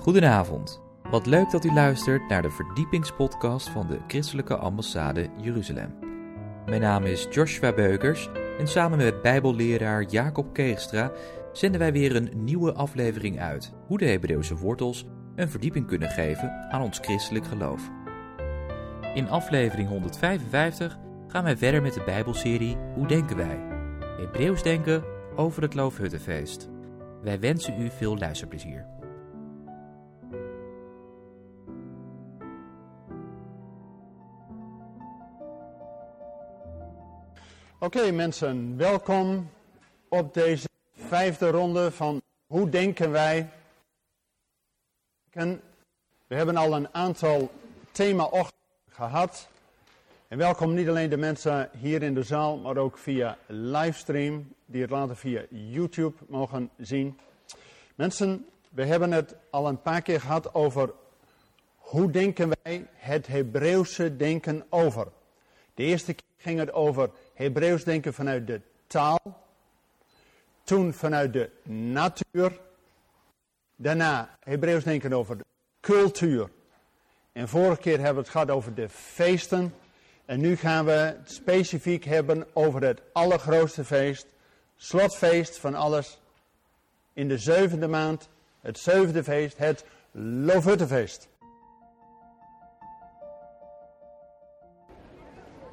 Goedenavond. Wat leuk dat u luistert naar de verdiepingspodcast van de Christelijke Ambassade Jeruzalem. Mijn naam is Joshua Beukers en samen met Bijbelleraar Jacob Keegstra zenden wij weer een nieuwe aflevering uit hoe de Hebreeuwse wortels een verdieping kunnen geven aan ons christelijk geloof. In aflevering 155 gaan wij verder met de Bijbelserie Hoe denken wij? Hebreeuws denken over het Loofhuttenfeest. Wij wensen u veel luisterplezier. Oké mensen, welkom op deze vijfde ronde van Hoe denken wij? We hebben al een aantal thema-ochtenden gehad. En welkom niet alleen de mensen hier in de zaal, maar ook via livestream, die het later via YouTube mogen zien. Mensen, we hebben het al een paar keer gehad over hoe denken wij het Hebreeuwse denken over. De eerste keer ging het over Hebreeuws denken vanuit de taal. Toen vanuit de natuur. Daarna Hebreeuws denken over de cultuur. En vorige keer hebben we het gehad over de feesten. En nu gaan we het specifiek hebben over het allergrootste feest. Slotfeest van alles. In de zevende maand. Het zevende feest. Het Loofhuttenfeest.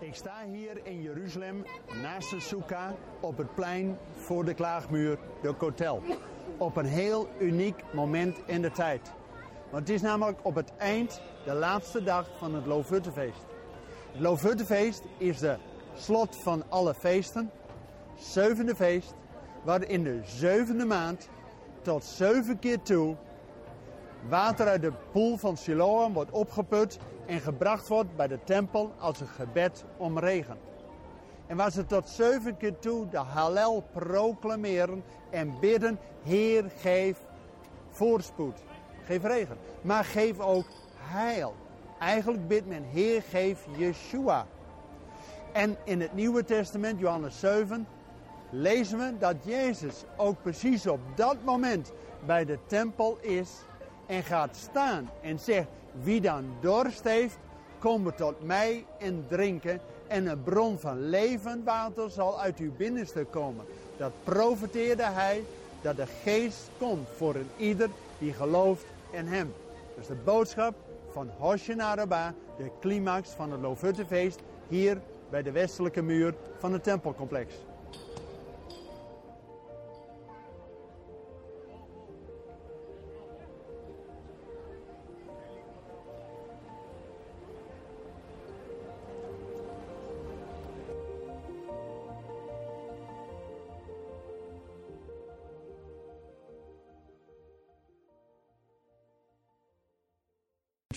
Ik sta hier in Jeruzalem naast de Sukkah op het plein voor de klaagmuur, de Kotel. Op een heel uniek moment in de tijd. Want het is namelijk op het eind, de laatste dag van het Loofhuttenfeest. Het Loofhuttenfeest is de slot van alle feesten, zevende feest, waarin de zevende maand tot zeven keer toe water uit de poel van Siloam wordt opgeput en gebracht wordt bij de tempel als een gebed om regen. En waar ze tot zeven keer toe de Hallel proclameren en bidden, Heer geef voorspoed, geef regen, maar geef ook heil. Eigenlijk bidt men, Heer geef Yeshua. En in het Nieuwe Testament, Johannes 7, lezen we dat Jezus ook precies op dat moment bij de tempel is en gaat staan en zegt, wie dan dorst heeft, kom tot mij en drinken en een bron van levend water zal uit uw binnenste komen. Dat profeteerde hij dat de geest komt voor een ieder die gelooft in hem. Dus de boodschap van Hoshana Rabbah, de climax van het Loofhuttenfeest, hier bij de westelijke muur van het tempelcomplex.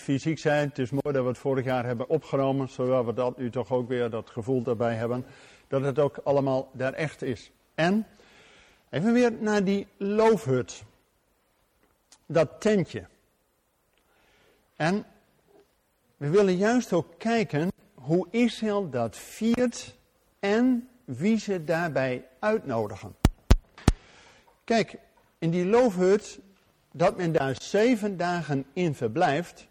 Fysiek zijn. Het is mooi dat we het vorig jaar hebben opgenomen, zodat we dat nu toch ook weer dat gevoel daarbij hebben. Dat het ook allemaal daar echt is. En even weer naar die loofhut. Dat tentje. En we willen juist ook kijken hoe Israël dat viert en wie ze daarbij uitnodigen. Kijk, in die loofhut, dat men daar zeven dagen in verblijft,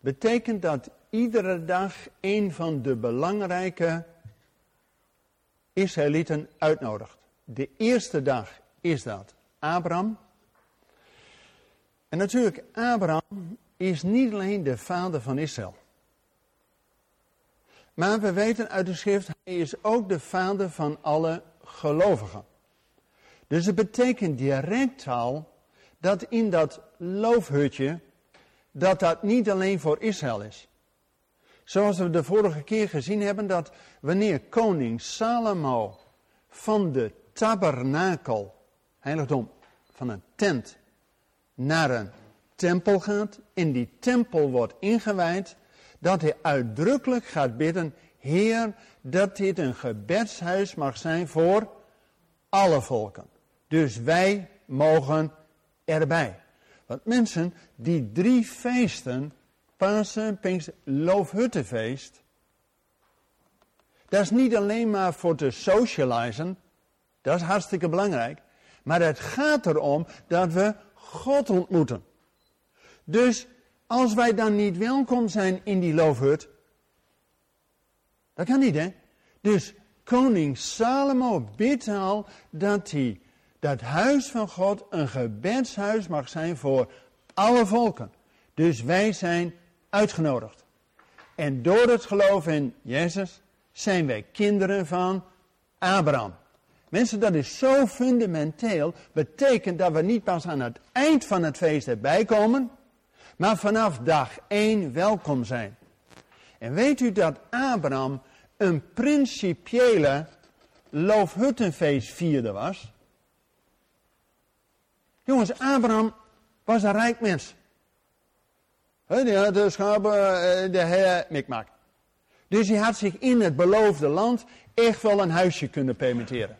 betekent dat iedere dag een van de belangrijke Israëlieten uitnodigt. De eerste dag is dat Abraham. En natuurlijk, Abraham is niet alleen de vader van Israël. Maar we weten uit de schrift, hij is ook de vader van alle gelovigen. Dus het betekent direct al dat in dat loofhutje dat dat niet alleen voor Israël is. Zoals we de vorige keer gezien hebben, dat wanneer koning Salomo van de tabernakel, heiligdom, van een tent, naar een tempel gaat, in die tempel wordt ingewijd, dat hij uitdrukkelijk gaat bidden, Heer, dat dit een gebedshuis mag zijn voor alle volken. Dus wij mogen erbij. Want mensen, die drie feesten, Pasen, Pinkster, Loofhuttenfeest, dat is niet alleen maar voor te socializen, dat is hartstikke belangrijk, maar het gaat erom dat we God ontmoeten. Dus als wij dan niet welkom zijn in die loofhut, dat kan niet hè. Dus koning Salomo bidt al dat hij dat huis van God een gebedshuis mag zijn voor alle volken. Dus wij zijn uitgenodigd. En door het geloof in Jezus zijn wij kinderen van Abraham. Mensen, dat is zo fundamenteel. Betekent dat we niet pas aan het eind van het feest erbij komen, maar vanaf dag 1 welkom zijn. En weet u dat Abraham een principiële loofhuttenfeest was? Jongens, Abraham was een rijk mens. Die had de schapen, eh, de hele mikmak. Dus hij had zich in het beloofde land echt wel een huisje kunnen permitteren.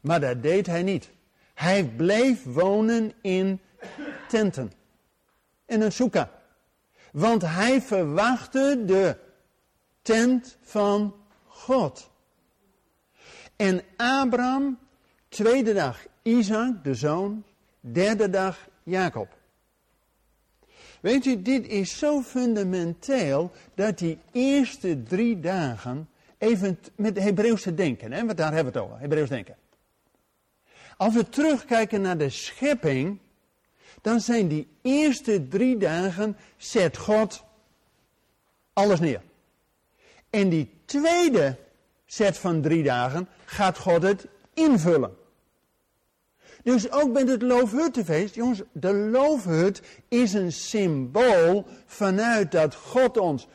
Maar dat deed hij niet. Hij bleef wonen in tenten. In een soeka. Want hij verwachtte de tent van God. En Abraham, tweede dag Isaac, de zoon, derde dag Jacob. Weet je, dit is zo fundamenteel dat die eerste drie dagen, even met Hebreeuwse denken, hè, want daar hebben we het over, Hebreeuws denken. Als we terugkijken naar de schepping, dan zijn die eerste drie dagen, zet God alles neer. En die tweede set van drie dagen gaat God het invullen. Dus ook met het loofhuttenfeest, jongens, de loofhut is een symbool vanuit dat God ons,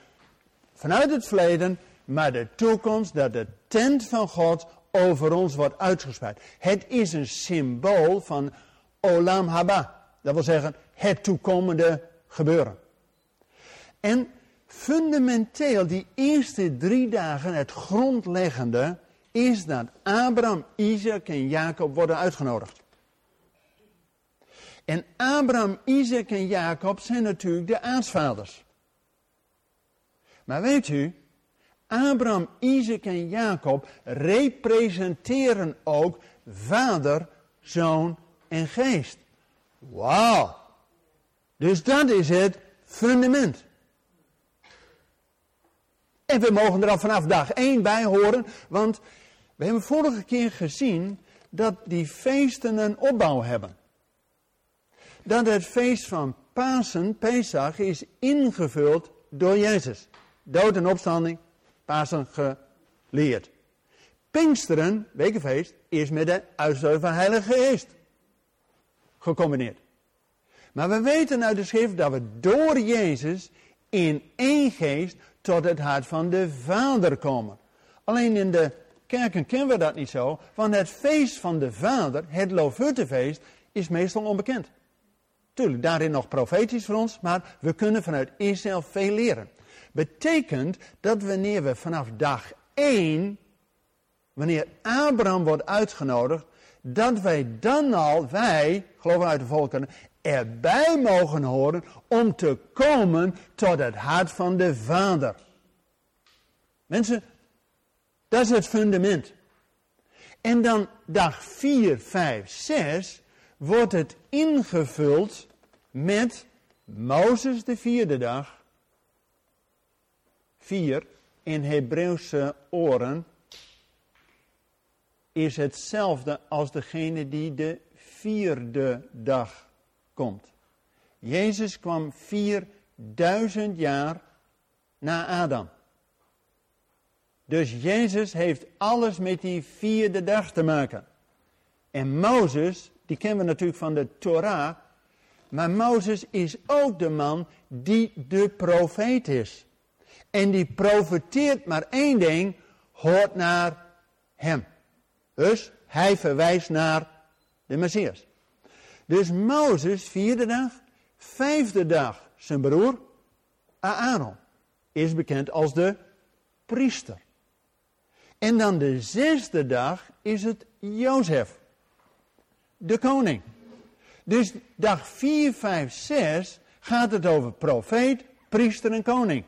vanuit het verleden, maar de toekomst, dat de tent van God over ons wordt uitgespreid. Het is een symbool van Olam Haba. Dat wil zeggen, het toekomende gebeuren. En fundamenteel, die eerste drie dagen, het grondleggende, is dat Abraham, Isaac en Jacob worden uitgenodigd. En Abraham, Isaac en Jacob zijn natuurlijk de aartsvaders. Maar weet u, Abraham, Isaac en Jacob representeren ook vader, zoon en geest. Wauw. Dus dat is het fundament. En we mogen er al vanaf dag 1 bij horen, want we hebben vorige keer gezien dat die feesten een opbouw hebben dat het feest van Pasen, Pesach, is ingevuld door Jezus. Dood en opstanding, Pasen geleerd. Pinksteren, wekenfeest, is met de uitstorting van Heilige Geest gecombineerd. Maar we weten uit de schrift dat we door Jezus in één geest tot het hart van de Vader komen. Alleen in de kerken kennen we dat niet zo, want het feest van de Vader, het Loofhuttenfeest, is meestal onbekend. Tuurlijk, daarin nog profetisch voor ons, maar we kunnen vanuit Israël veel leren. Betekent dat wanneer we vanaf dag 1, wanneer Abraham wordt uitgenodigd, dat wij dan al, wij, geloven uit de volken, erbij mogen horen om te komen tot het hart van de Vader. Mensen, dat is het fundament. En dan dag 4, 5, 6 wordt het ingevuld met Mozes de vierde dag. Vier in Hebreeuwse oren is hetzelfde als degene die de vierde dag komt. Jezus kwam 4000 jaar na Adam. Dus Jezus heeft alles met die vierde dag te maken. En Mozes die kennen we natuurlijk van de Torah. Maar Mozes is ook de man die de profeet is. En die profeteert maar één ding, hoort naar hem. Dus hij verwijst naar de Messias. Dus Mozes, vierde dag, vijfde dag, zijn broer Aaron, is bekend als de priester. En dan de zesde dag is het Jozef de koning. Dus dag 4, 5, 6 gaat het over profeet, priester en koning.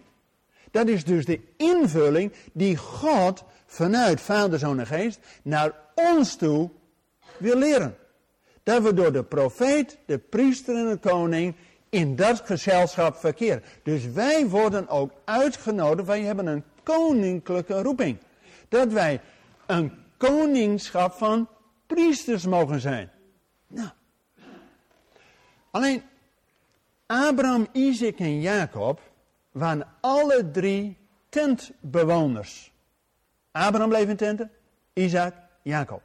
Dat is dus de invulling die God vanuit Vader, Zoon en Geest naar ons toe wil leren. Dat we door de profeet, de priester en de koning in dat gezelschap verkeren. Dus wij worden ook uitgenodigd, wij hebben een koninklijke roeping. Dat wij een koningschap van priesters mogen zijn. Nou. Alleen Abraham, Isaac en Jacob waren alle drie tentbewoners. Abraham bleef in tenten, Isaac, Jacob.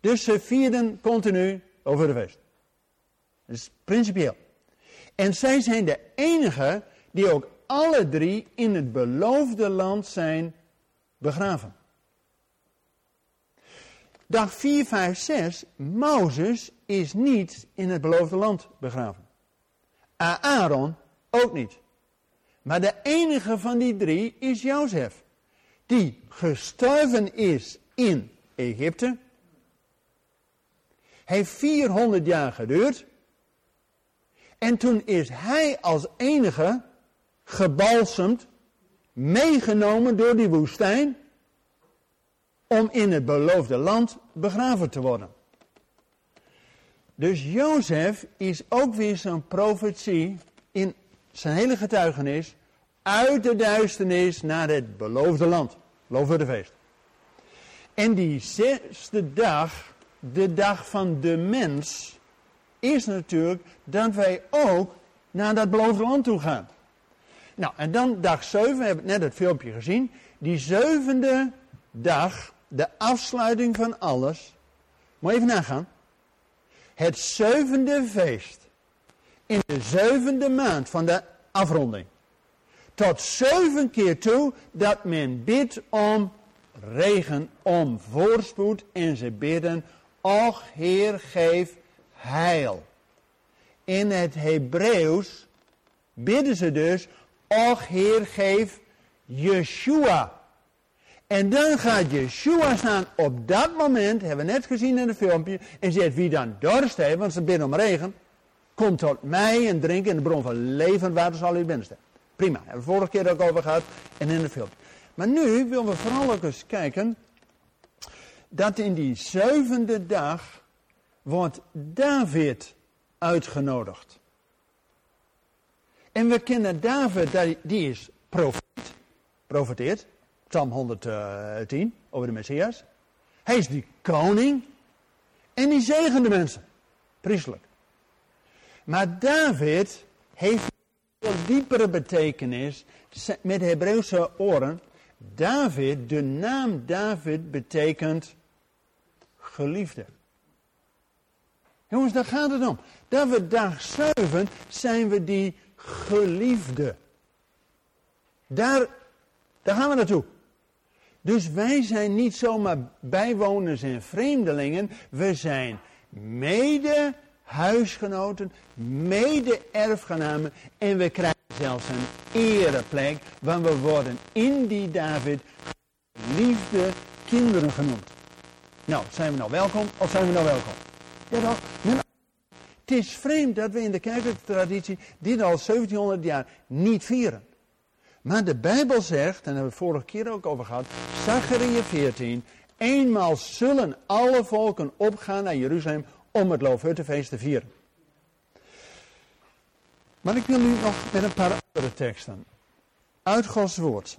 Dus ze vierden continu over de feest. Dat is principieel. En zij zijn de enigen die ook alle drie in het beloofde land zijn begraven. Dag 4, 5, 6, Mozes is niet in het beloofde land begraven. Aaron ook niet. Maar de enige van die drie is Jozef. Die gestorven is in Egypte. Heeft 400 jaar geduurd. En toen is hij als enige gebalsemd, meegenomen door die woestijn, om in het beloofde land begraven te worden. Dus Jozef is ook weer zo'n profetie in zijn hele getuigenis uit de duisternis naar het beloofde land. Loof voor de feest. En die zesde dag, de dag van de mens, is natuurlijk dat wij ook naar dat beloofde land toe gaan. Nou, en dan dag 7, we hebben net het filmpje gezien. Die zevende dag, de afsluiting van alles. Moet je even nagaan. Het zevende feest. In de zevende maand van de afronding. Tot zeven keer toe dat men bidt om regen, om voorspoed. En ze bidden, och Heer geef heil. In het Hebreeuws bidden ze dus, och Heer geef Yeshua. En dan gaat Yeshua staan op dat moment, hebben we net gezien in het filmpje, en zegt wie dan dorst heeft, want ze bidden om regen, komt tot mij en drink in de bron van levend water zal u binnenstaan. Prima, hebben we vorige keer ook over gehad en in het filmpje. Maar nu willen we vooral ook eens kijken dat in die zevende dag wordt David uitgenodigd. En we kennen David, die is profeet, profeteert, Psalm 110 over de Messias. Hij is die koning en die zegende mensen, priestelijk. Maar David heeft een diepere betekenis met Hebreeuwse oren. David, de naam David betekent geliefde. Jongens, daar gaat het om. Dat we dag 7 zijn we die geliefde. Daar, daar gaan we naartoe. Dus wij zijn niet zomaar bijwoners en vreemdelingen. We zijn mede huisgenoten, mede erfgenamen. En we krijgen zelfs een ereplek. Want we worden in die David liefde kinderen genoemd. Nou, zijn we nou welkom of zijn we nou welkom? Ja toch? Het is vreemd dat we in de kerkelijke traditie dit al 1700 jaar niet vieren. Maar de Bijbel zegt, en daar hebben we vorige keer ook over gehad, Zachariah 14, eenmaal zullen alle volken opgaan naar Jeruzalem om het Loofhuttenfeest te vieren. Maar ik wil nu nog met een paar andere teksten. Uit Gods woord.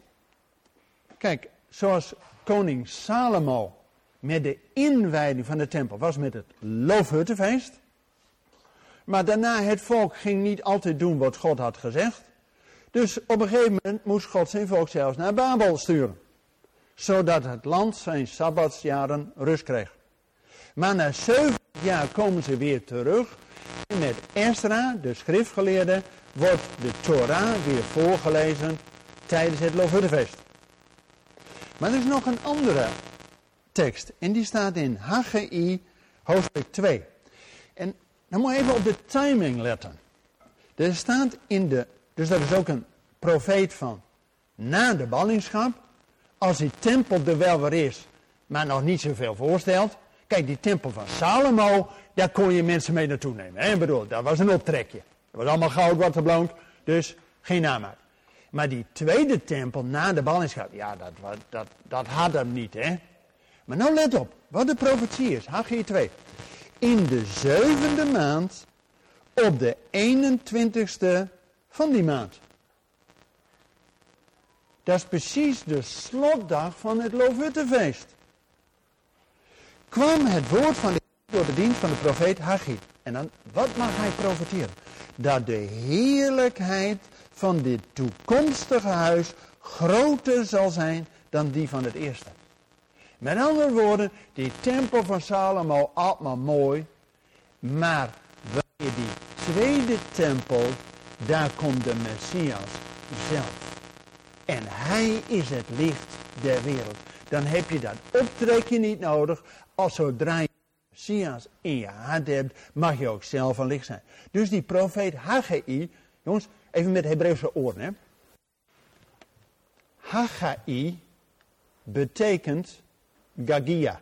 Kijk, zoals koning Salomo met de inwijding van de tempel was met het Loofhuttenfeest. Maar daarna het volk ging niet altijd doen wat God had gezegd. Dus op een gegeven moment moest God zijn volk zelfs naar Babel sturen. Zodat het land zijn sabbatsjaren rust kreeg. Maar na zeven jaar komen ze weer terug. En met Esra, de schriftgeleerde, wordt de Torah weer voorgelezen tijdens het Loofhuttenfeest. Maar er is nog een andere tekst. En die staat in Haggai hoofdstuk 2. En dan moet je even op de timing letten. Er staat in de dus dat is ook een profeet van na de ballingschap. Als die tempel er wel weer is, maar nog niet zoveel voorstelt. Kijk, die tempel van Salomo, daar kon je mensen mee naartoe nemen. Hè? Ik bedoel, dat was een optrekje. Dat was allemaal goud wat er blonk, dus geen naam. Maar die tweede tempel na de ballingschap, ja, dat, dat, dat had hem niet, hè. Maar nou let op, wat de profetie is, Haggai 2. In de zevende maand op de 21ste van die maand. Dat is precies de slotdag van het Loofhuttenfeest. Kwam het woord van de door de dienst van de profeet Haggai. En dan, wat mag hij profeteren? Dat de heerlijkheid van dit toekomstige huis groter zal zijn dan die van het eerste. Met andere woorden, die tempel van Salomo, allemaal mooi. Maar wanneer die tweede tempel, daar komt de Messias zelf. En hij is het licht der wereld. Dan heb je dat optrekken niet nodig. Als zodra je Messias in je hart hebt, mag je ook zelf een licht zijn. Dus die profeet Haggai, jongens, even met Hebreeuwse oren. Hè. Betekent Gagia.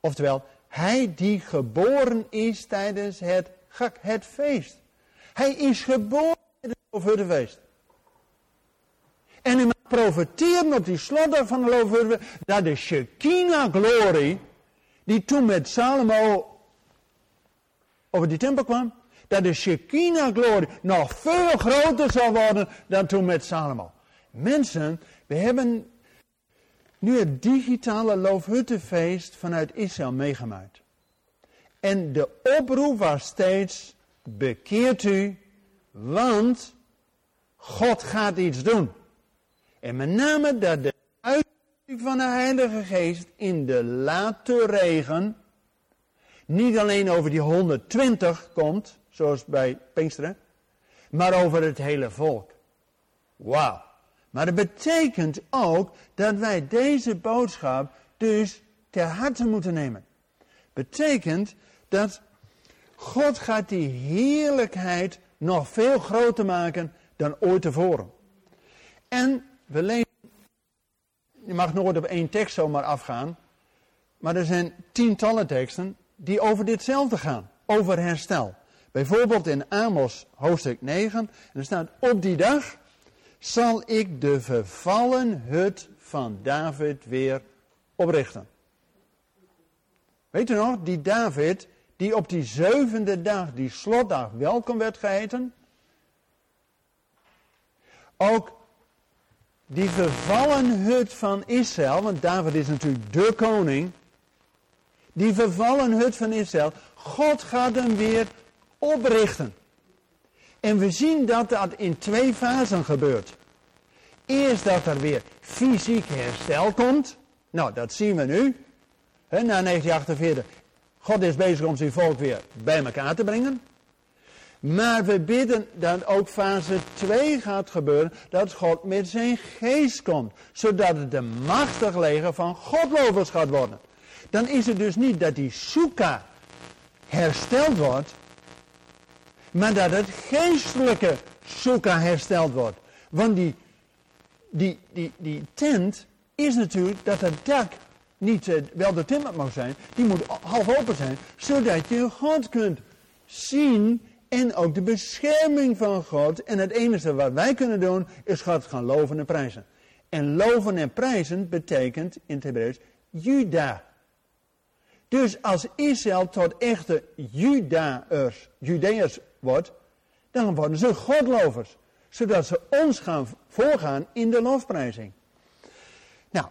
Oftewel, hij die geboren is tijdens het, het feest. Hij is geboren tijdens het feest. En hij profiteren op die slotdag van de loofhuttenfeest, dat de Shekinah-glorie, die toen met Salomo over die tempel kwam, dat de Shekinah-glorie nog veel groter zal worden dan toen met Salomo. Mensen, we hebben nu het digitale Loofhuttenfeest vanuit Israël meegemaakt. En de oproep was steeds, bekeert u, want God gaat iets doen. En met name dat de uiting van de Heilige Geest in de late regen niet alleen over die 120 komt, zoals bij Pinksteren, maar over het hele volk. Wauw. Maar dat betekent ook dat wij deze boodschap dus ter harte moeten nemen. Betekent dat God gaat die heerlijkheid nog veel groter maken dan ooit tevoren. En we lezen, je mag nooit op één tekst zomaar afgaan, maar er zijn tientallen teksten die over ditzelfde gaan, over herstel. Bijvoorbeeld in Amos hoofdstuk 9, en er staat op die dag zal ik de vervallen hut van David weer oprichten. Weet u nog, die David, die op die zevende dag, die slotdag, welkom werd geheten. Ook die vervallen hut van Israël, want David is natuurlijk de koning. Die vervallen hut van Israël, God gaat hem weer oprichten. En we zien dat dat in twee fasen gebeurt. Eerst dat er weer fysiek herstel komt. Nou, dat zien we nu. Na 1948. God is bezig om zijn volk weer bij elkaar te brengen. Maar we bidden dat ook fase 2 gaat gebeuren. Dat God met zijn geest komt. Zodat het de machtig leger van Godlovers gaat worden. Dan is het dus niet dat die soeka hersteld wordt. Maar dat het geestelijke soeka hersteld wordt. Want die, die, die, die tent is natuurlijk dat het dak niet uh, wel de timmer mag zijn. Die moet half open zijn. Zodat je God kunt zien en ook de bescherming van God. En het enige wat wij kunnen doen is God gaan loven en prijzen. En loven en prijzen betekent in het Hebreeuws Juda. Dus als Israël tot echte Judaërs, Judeërs wordt, dan worden ze Godlovers. Zodat ze ons gaan voorgaan in de lofprijzing. Nou,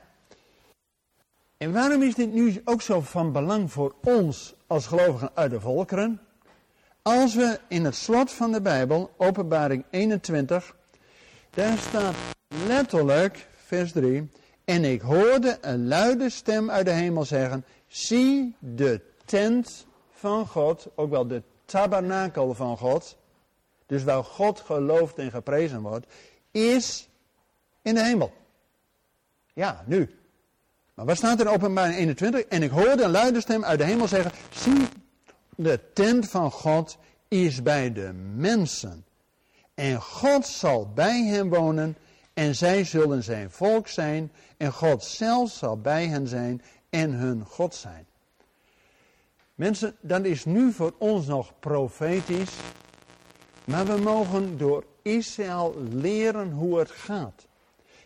en waarom is dit nu ook zo van belang voor ons als gelovigen uit de volkeren? Als we in het slot van de Bijbel, openbaring 21, daar staat letterlijk, vers 3, en ik hoorde een luide stem uit de hemel zeggen, zie de tent van God, ook wel de tabernakel van God, dus waar God geloofd en geprezen wordt, is in de hemel. Ja, nu. Maar wat staat er in openbaring 21? En ik hoorde een luide stem uit de hemel zeggen, zie de tent van God is bij de mensen. En God zal bij hen wonen en zij zullen zijn volk zijn en God zelf zal bij hen zijn en hun God zijn. Mensen, dat is nu voor ons nog profetisch, maar we mogen door Israël leren hoe het gaat.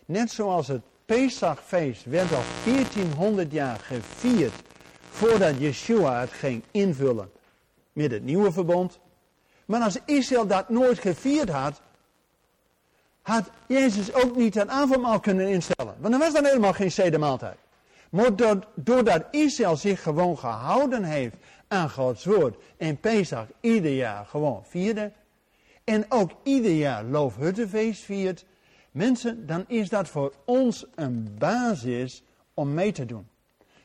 Net zoals het Pesachfeest werd al 1400 jaar gevierd voordat Yeshua het ging invullen met het nieuwe verbond, Maar als Israël dat nooit gevierd had, had Jezus ook niet het avondmaal kunnen instellen. Want er was dan helemaal geen zedemaaltijd. Maar doordat Israël zich gewoon gehouden heeft aan Gods woord en Pesach ieder jaar gewoon vierde, en ook ieder jaar Loofhuttenfeest viert, mensen, dan is dat voor ons een basis om mee te doen.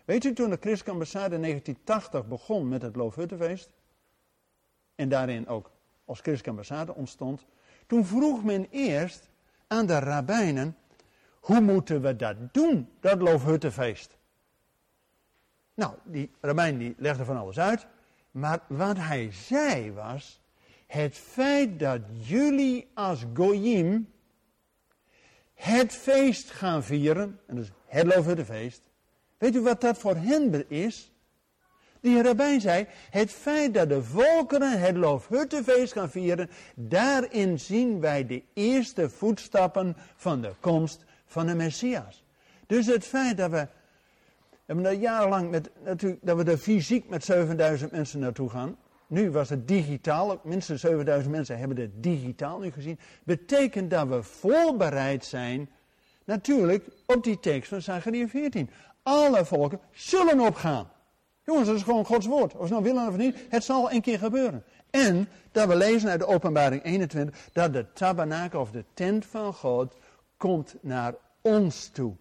Weet u, toen de Christelijke ambassade in 1980 begon met het Loofhuttenfeest, en daarin ook als christelijke ambassade ontstond, toen vroeg men eerst aan de rabbijnen, hoe moeten we dat doen, dat Loofhuttenfeest? Nou, die rabbijn die legde van alles uit, maar wat hij zei was, het feit dat jullie als goyim het feest gaan vieren, en dus het Loofhuttenfeest, weet u wat dat voor hen is? Die rabbijn zei, het feit dat de volkeren het Loofhuttenfeest gaan vieren, daarin zien wij de eerste voetstappen van de komst van de Messias. Dus het feit dat we, hebben er jarenlang met, natuurlijk, dat we er fysiek met 7000 mensen naartoe gaan, nu was het digitaal, minstens 7000 mensen hebben het digitaal nu gezien, betekent dat we voorbereid zijn, natuurlijk, op die tekst van Zachariah 14. Alle volken zullen opgaan. Jongens, dat is gewoon Gods woord. Of ze nou willen of niet, het zal een keer gebeuren. En dat we lezen uit de openbaring 21, dat de tabernakel of de tent van God komt naar ons toe.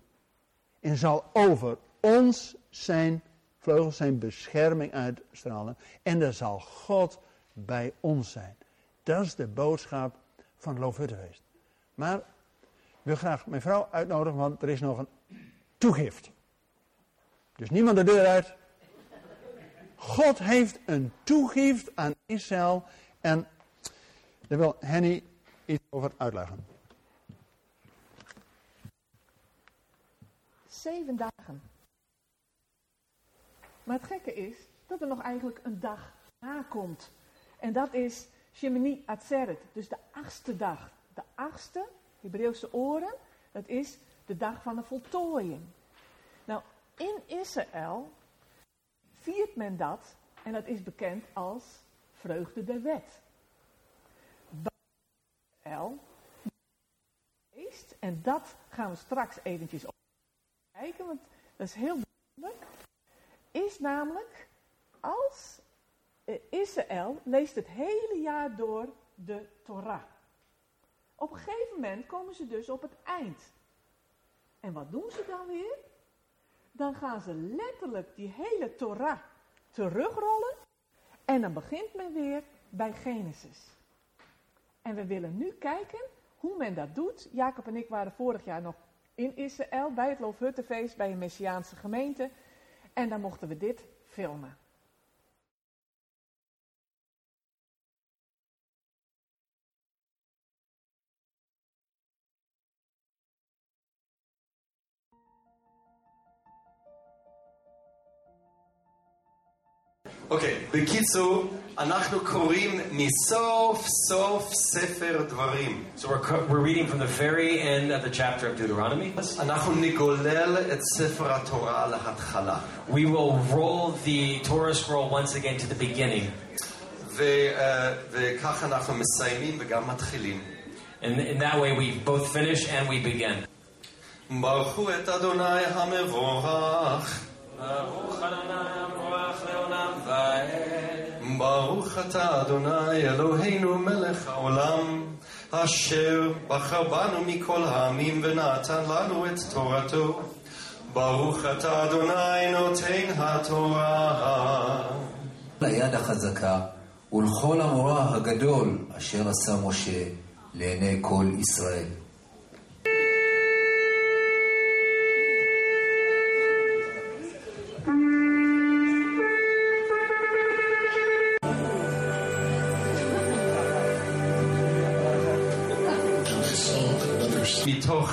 En zal over ons zijn vleugels, zijn bescherming uitstralen. En er zal God bij ons zijn. Dat is de boodschap van Loofhuttenfeest. Maar ik wil graag mijn vrouw uitnodigen, want er is nog een toegift. Dus niemand de deur uit. God heeft een toegift aan Israël. En daar wil Henny iets over uitleggen. Zeven dagen. Maar het gekke is dat er nog eigenlijk een dag komt. En dat is Shemini Atzeret, dus de achtste dag. De achtste, Hebreeuwse oren, dat is de dag van de voltooiing. Nou, in Israël viert men dat, en dat is bekend als vreugde der wet. Israël, en dat gaan we straks eventjes kijken, want dat is heel belangrijk, is namelijk als Israël leest het hele jaar door de Torah. Op een gegeven moment komen ze dus op het eind. En wat doen ze dan weer? dan gaan ze letterlijk die hele Torah terugrollen. En dan begint men weer bij Genesis. En we willen nu kijken hoe men dat doet. Jacob en ik waren vorig jaar nog in Israël bij het Loofhuttenfeest bij een Messiaanse gemeente. En dan mochten we dit filmen. אוקיי, בקיצור, אנחנו קוראים מסוף סוף ספר דברים. So we're, we're reading from the very end of the chapter of Deuteronomy. אנחנו נגולל את ספר התורה להתחלה. We will roll the Torah scroll once again to the beginning. וכך אנחנו מסיימים וגם מתחילים. And in that way we both finish and we begin. ברכו את אדוני המבורך. ברוך אדוני המבורך לעולם ועד. ברוך אתה אדוני אלוהינו מלך העולם, אשר בחר בנו מכל העמים ונתן לנו את תורתו. ברוך אתה אדוני נותן התורה. ליד החזקה ולכל המורא הגדול אשר עשה משה לעיני כל ישראל. מתוך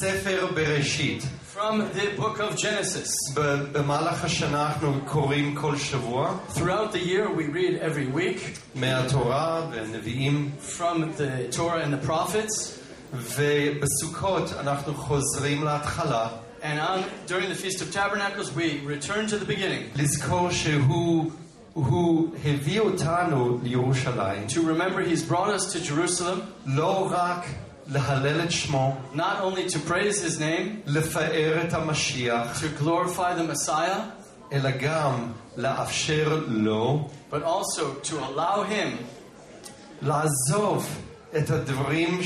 ספר בראשית. From the book of Genesis. במהלך השנה אנחנו קוראים כל שבוע. Throughout the year we read every week. מהתורה והנביאים. From the Torah and the prophets. ובסוכות אנחנו חוזרים להתחלה. And on, during the Feast of Tabernacles we return to the beginning. לזכור שהוא הוא הביא אותנו לירושלים, to remember He's brought us to Jerusalem, לא רק להלל את שמו, not only to praise His name, לפאר את המשיח, to glorify the Messiah, אלא גם לאפשר לו but also to allow Him לעזוב את הדברים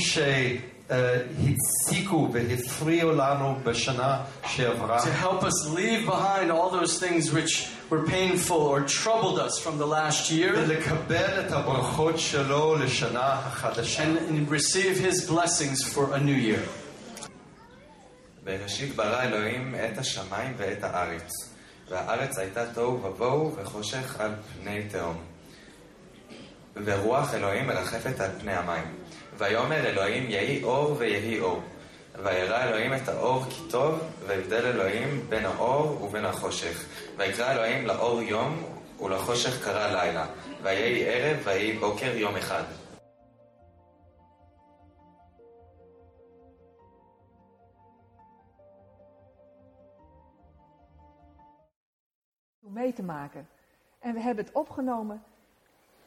שהציקו והפריעו לנו בשנה שעברה, to help us leave behind all those things which were painful or troubled us from the last year ולקבל את הברכות שלו לשנה החדשה. and, and receive His blessings for a new year. בראשית ברא אלוהים את השמיים ואת הארץ, והארץ הייתה תוהו ובוהו וחושך על פני תהום. ורוח אלוהים מרחפת על פני המים. ויאמר אלוהים יהי אור ויהי אור. וירא אלוהים את האור כי טוב, והבדל אלוהים בין האור ובין החושך. ויקרא אלוהים לאור יום, ולחושך קרא לילה. ויהי ערב ויהי בוקר יום אחד. om mee te maken. En we hebben het opgenomen.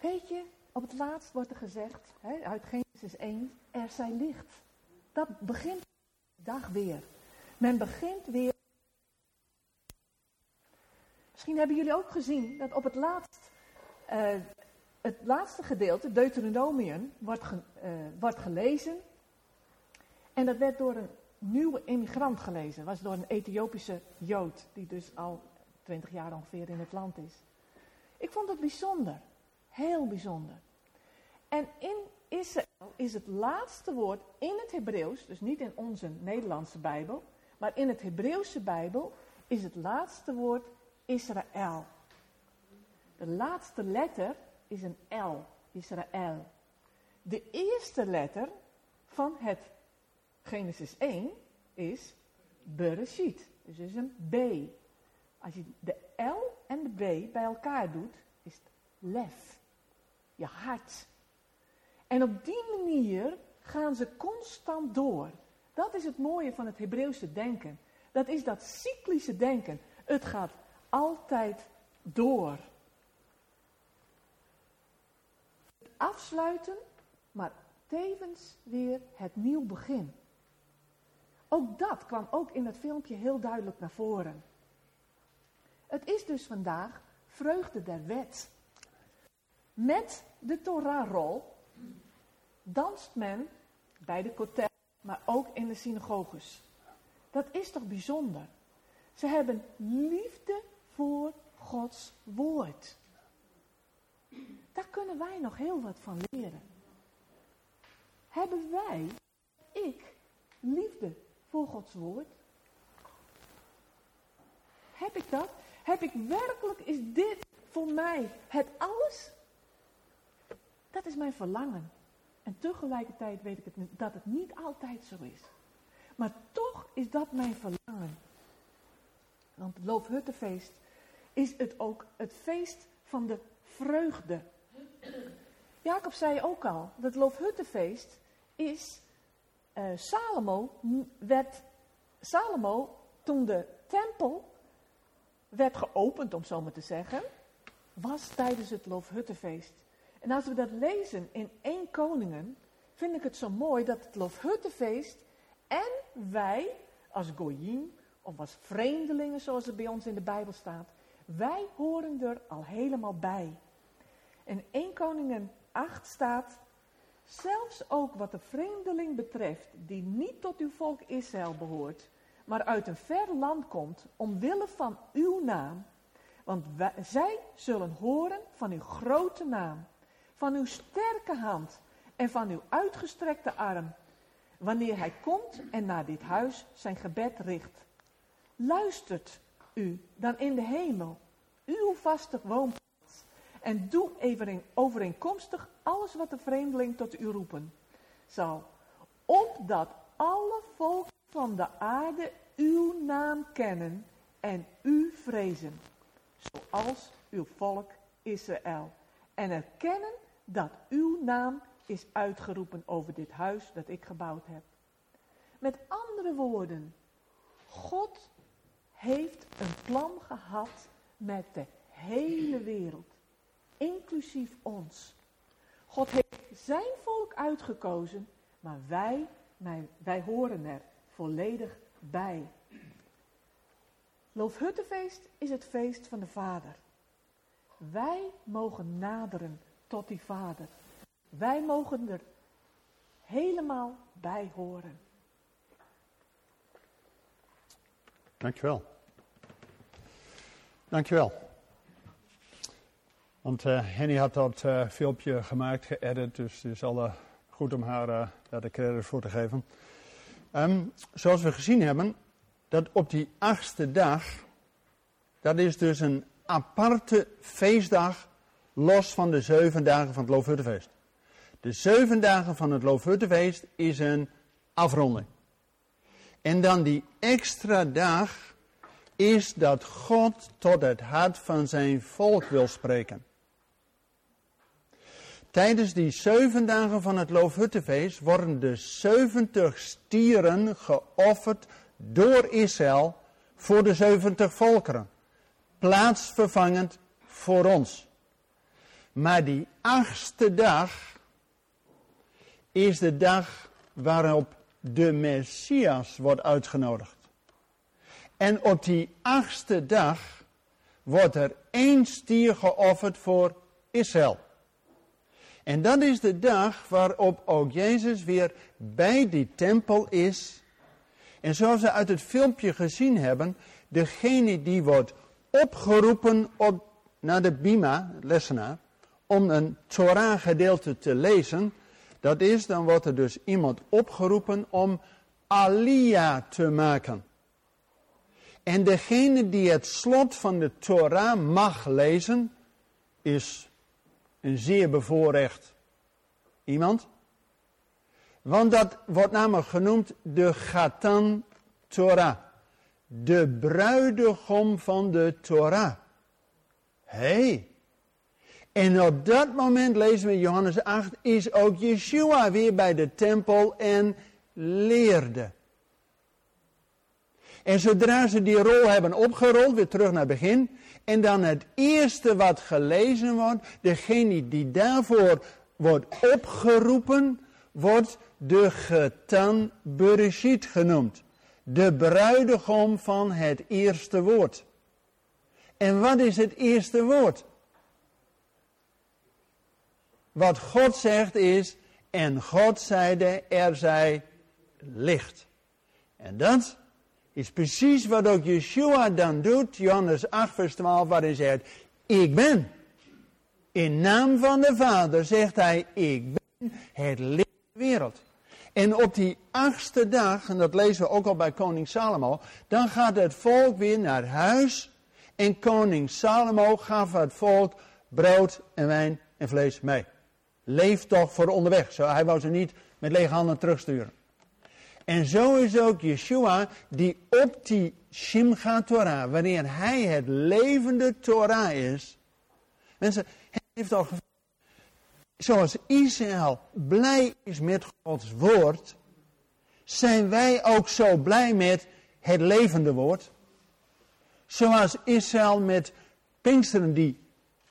Weet je, op het laatst wordt er gezegd, hè, uit Genesis 1, er zij licht. Dat begint de dag weer. Men begint weer. Misschien hebben jullie ook gezien dat op het eh, het laatste gedeelte, Deuteronomium, wordt, eh, wordt gelezen. En dat werd door een nieuwe immigrant gelezen. was door een Ethiopische Jood, die dus al 20 jaar ongeveer in het land is. Ik vond het bijzonder. Heel bijzonder. En in Israël is het laatste woord in het Hebreeuws, dus niet in onze Nederlandse Bijbel, maar in het Hebreeuwse Bijbel is het laatste woord Israël. De laatste letter is een L, Israël. De eerste letter van het Genesis 1 is Bereshit, dus is een B. Als je de L en de B bij elkaar doet, is het lef. Je hart. En op die manier gaan ze constant door. Dat is het mooie van het Hebreeuwse denken. Dat is dat cyclische denken. Het gaat altijd door. Het afsluiten, maar tevens weer het nieuw begin. Ook dat kwam ook in het filmpje heel duidelijk naar voren. Het is dus vandaag vreugde der wet. Met de Torahrol danst men bij de kotel, maar ook in de synagoges. Dat is toch bijzonder? Ze hebben liefde voor Gods woord. Daar kunnen wij nog heel wat van leren. Hebben wij, ik, liefde voor Gods woord? Heb ik dat? Heb ik werkelijk, is dit voor mij het alles? Dat is mijn verlangen. En tegelijkertijd weet ik het, dat het niet altijd zo is. Maar toch is dat mijn verlangen. Want het Loofhuttenfeest is het ook het feest van de vreugde. Jacob zei ook al, dat Loofhuttenfeest is eh, Salomo werd Salomo toen de tempel werd geopend, om zo maar te zeggen, was tijdens het Loofhuttenfeest. En als we dat lezen in 1 Koningen, vind ik het zo mooi dat het Loofhuttenfeest en wij als Goyim of als vreemdelingen, zoals het bij ons in de Bijbel staat, wij horen er al helemaal bij. In 1 Koningen 8 staat, zelfs ook wat de vreemdeling betreft, die niet tot uw volk Israël behoort, maar uit een ver land komt, omwille van uw naam. Want wij- zij zullen horen van uw grote naam, van uw sterke hand en van uw uitgestrekte arm, wanneer hij komt en naar dit huis zijn gebed richt. Luistert u dan in de hemel, uw vaste woonplaats, en doe overeen- overeenkomstig alles wat de vreemdeling tot u roepen zal, opdat alle volken van de aarde uw naam kennen en u vrezen, zoals uw volk Israël, en erkennen dat uw naam is uitgeroepen over dit huis dat ik gebouwd heb. Met andere woorden, God heeft een plan gehad met de hele wereld. inclusief ons. God heeft zijn volk uitgekozen, maar wij, wij, horen er volledig bij. Loofhuttenfeest is het feest van de Vader. Wij mogen naderen tot die Vader. Wij mogen er helemaal bij horen. Dankjewel. Dankjewel. Want uh, Henny had dat uh, filmpje gemaakt, geëdit, dus het is al uh, goed om haar daar de credits voor te geven. Um, zoals we gezien hebben, dat op die achtste dag, dat is dus een aparte feestdag, los van de zeven dagen van het Loofhuttenfeest. De zeven dagen van het Loofhuttenfeest is een afronding. En dan die extra dag is dat God tot het hart van zijn volk wil spreken. Tijdens die zeven dagen van het Loofhuttenfeest worden de zeventig stieren geofferd door Israël voor de zeventig volkeren. Plaatsvervangend voor ons. Maar die achtste dag is de dag waarop de Messias wordt uitgenodigd. En op die achtste dag wordt er één stier geofferd voor Israël. En dat is de dag waarop ook Jezus weer bij die tempel is. En zoals we uit het filmpje gezien hebben, degene die wordt opgeroepen op, naar de Bima, lessenaar, om een Torah gedeelte te lezen, dat is, dan wordt er dus iemand opgeroepen om alia te maken. En degene die het slot van de Torah mag lezen, is een zeer bevoorrecht iemand. Want dat wordt namelijk genoemd de Gatan Torah. De bruidegom van de Torah. Hé. Hey. En op dat moment lezen we in Johannes 8, is ook Yeshua weer bij de tempel en leerde. En zodra ze die rol hebben opgerold, weer terug naar het begin, en dan het eerste wat gelezen wordt, degene die daarvoor wordt opgeroepen, wordt de getan Bereshit genoemd. De bruidegom van het eerste woord. En wat is het eerste woord? Wat God zegt is, en God zeide, er zij licht. En dat is precies wat ook Yeshua dan doet, Johannes 8 vers 12, waar hij zegt, ik ben. In naam van de Vader zegt hij, ik ben het licht der wereld. En op die achtste dag, en dat lezen we ook al bij koning Salomo, dan gaat het volk weer naar huis. En koning Salomo gaf het volk brood en wijn en vlees mee. Leef toch voor onderweg. Zo, hij wou ze niet met lege handen terugsturen. En zo is ook Yeshua die op die Shimcha Torah, wanneer hij het levende Torah is. Mensen, hij heeft al zoals Israël blij is met Gods woord, zijn wij ook zo blij met het levende woord. Zoals Israël met Pinksteren die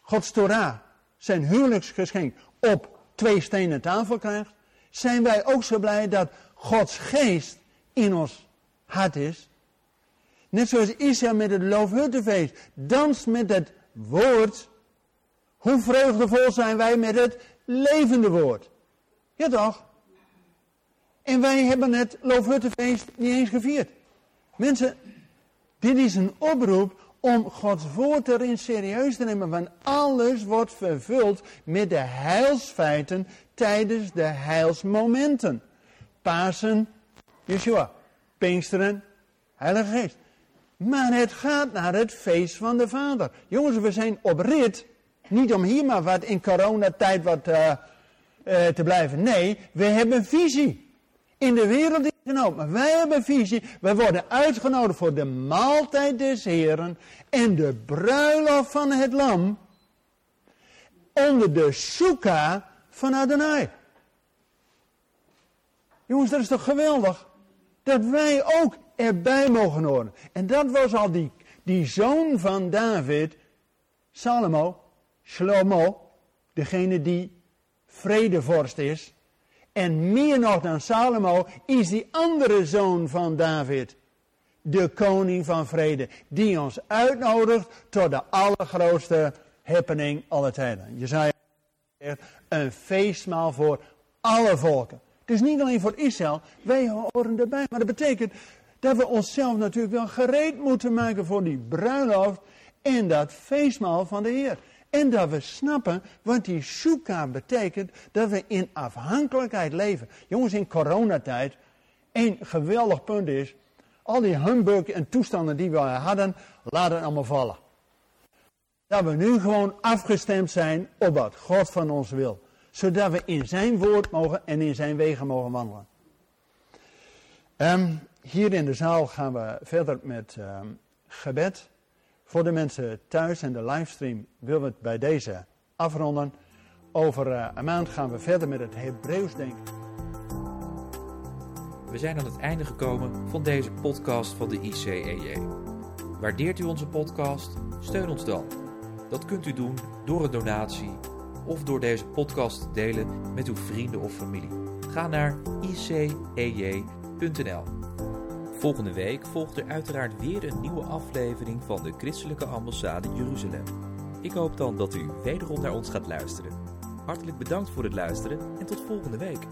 Gods Torah, zijn huwelijksgeschenk, op twee stenen tafel krijgt, zijn wij ook zo blij dat Gods geest in ons hart is. Net zoals Israël met het loofhuttenfeest danst met het woord. Hoe vreugdevol zijn wij met het levende woord. Ja toch? En wij hebben het loofhuttenfeest niet eens gevierd. Mensen, dit is een oproep om Gods woord erin serieus te nemen. Want alles wordt vervuld met de heilsfeiten tijdens de heilsmomenten. Pasen, Yeshua. Pinksteren, Heilige Geest. Maar het gaat naar het feest van de Vader. Jongens, we zijn op rit. Niet om hier maar wat in coronatijd wat uh, uh, te blijven. Nee, we hebben visie. In de wereld ook. Maar wij hebben visie. Wij worden uitgenodigd voor de maaltijd des Heren. En de bruiloft van het lam. Onder de soeka van Adonai. Jongens, dat is toch geweldig? Dat wij ook erbij mogen horen. En dat was al die, die zoon van David, Salomo, Shlomo, degene die vredevorst is. En meer nog dan Salomo is die andere zoon van David. De koning van vrede. Die ons uitnodigt tot de allergrootste happening aller tijden. Je zei een feestmaal voor alle volken. Dus niet alleen voor Israël, wij horen erbij. Maar dat betekent dat we onszelf natuurlijk wel gereed moeten maken voor die bruiloft en dat feestmaal van de Heer. En dat we snappen wat die shuka betekent, dat we in afhankelijkheid leven. Jongens, in coronatijd, één geweldig punt is, al die humbug en toestanden die we hadden, laten allemaal vallen. Dat we nu gewoon afgestemd zijn op wat God van ons wil. Zodat we in zijn woord mogen en in zijn wegen mogen wandelen. Um, hier in de zaal gaan we verder met um, gebed. Voor de mensen thuis en de livestream willen we het bij deze afronden. Over uh, een maand gaan we verder met het Hebreeuws denken. We zijn aan het einde gekomen van deze podcast van de ICEJ. Waardeert u onze podcast? Steun ons dan. Dat kunt u doen door een donatie of door deze podcast te delen met uw vrienden of familie. Ga naar icej.nl. Volgende week volgt er uiteraard weer een nieuwe aflevering van de Christelijke Ambassade Jeruzalem. Ik hoop dan dat u wederom naar ons gaat luisteren. Hartelijk bedankt voor het luisteren en tot volgende week.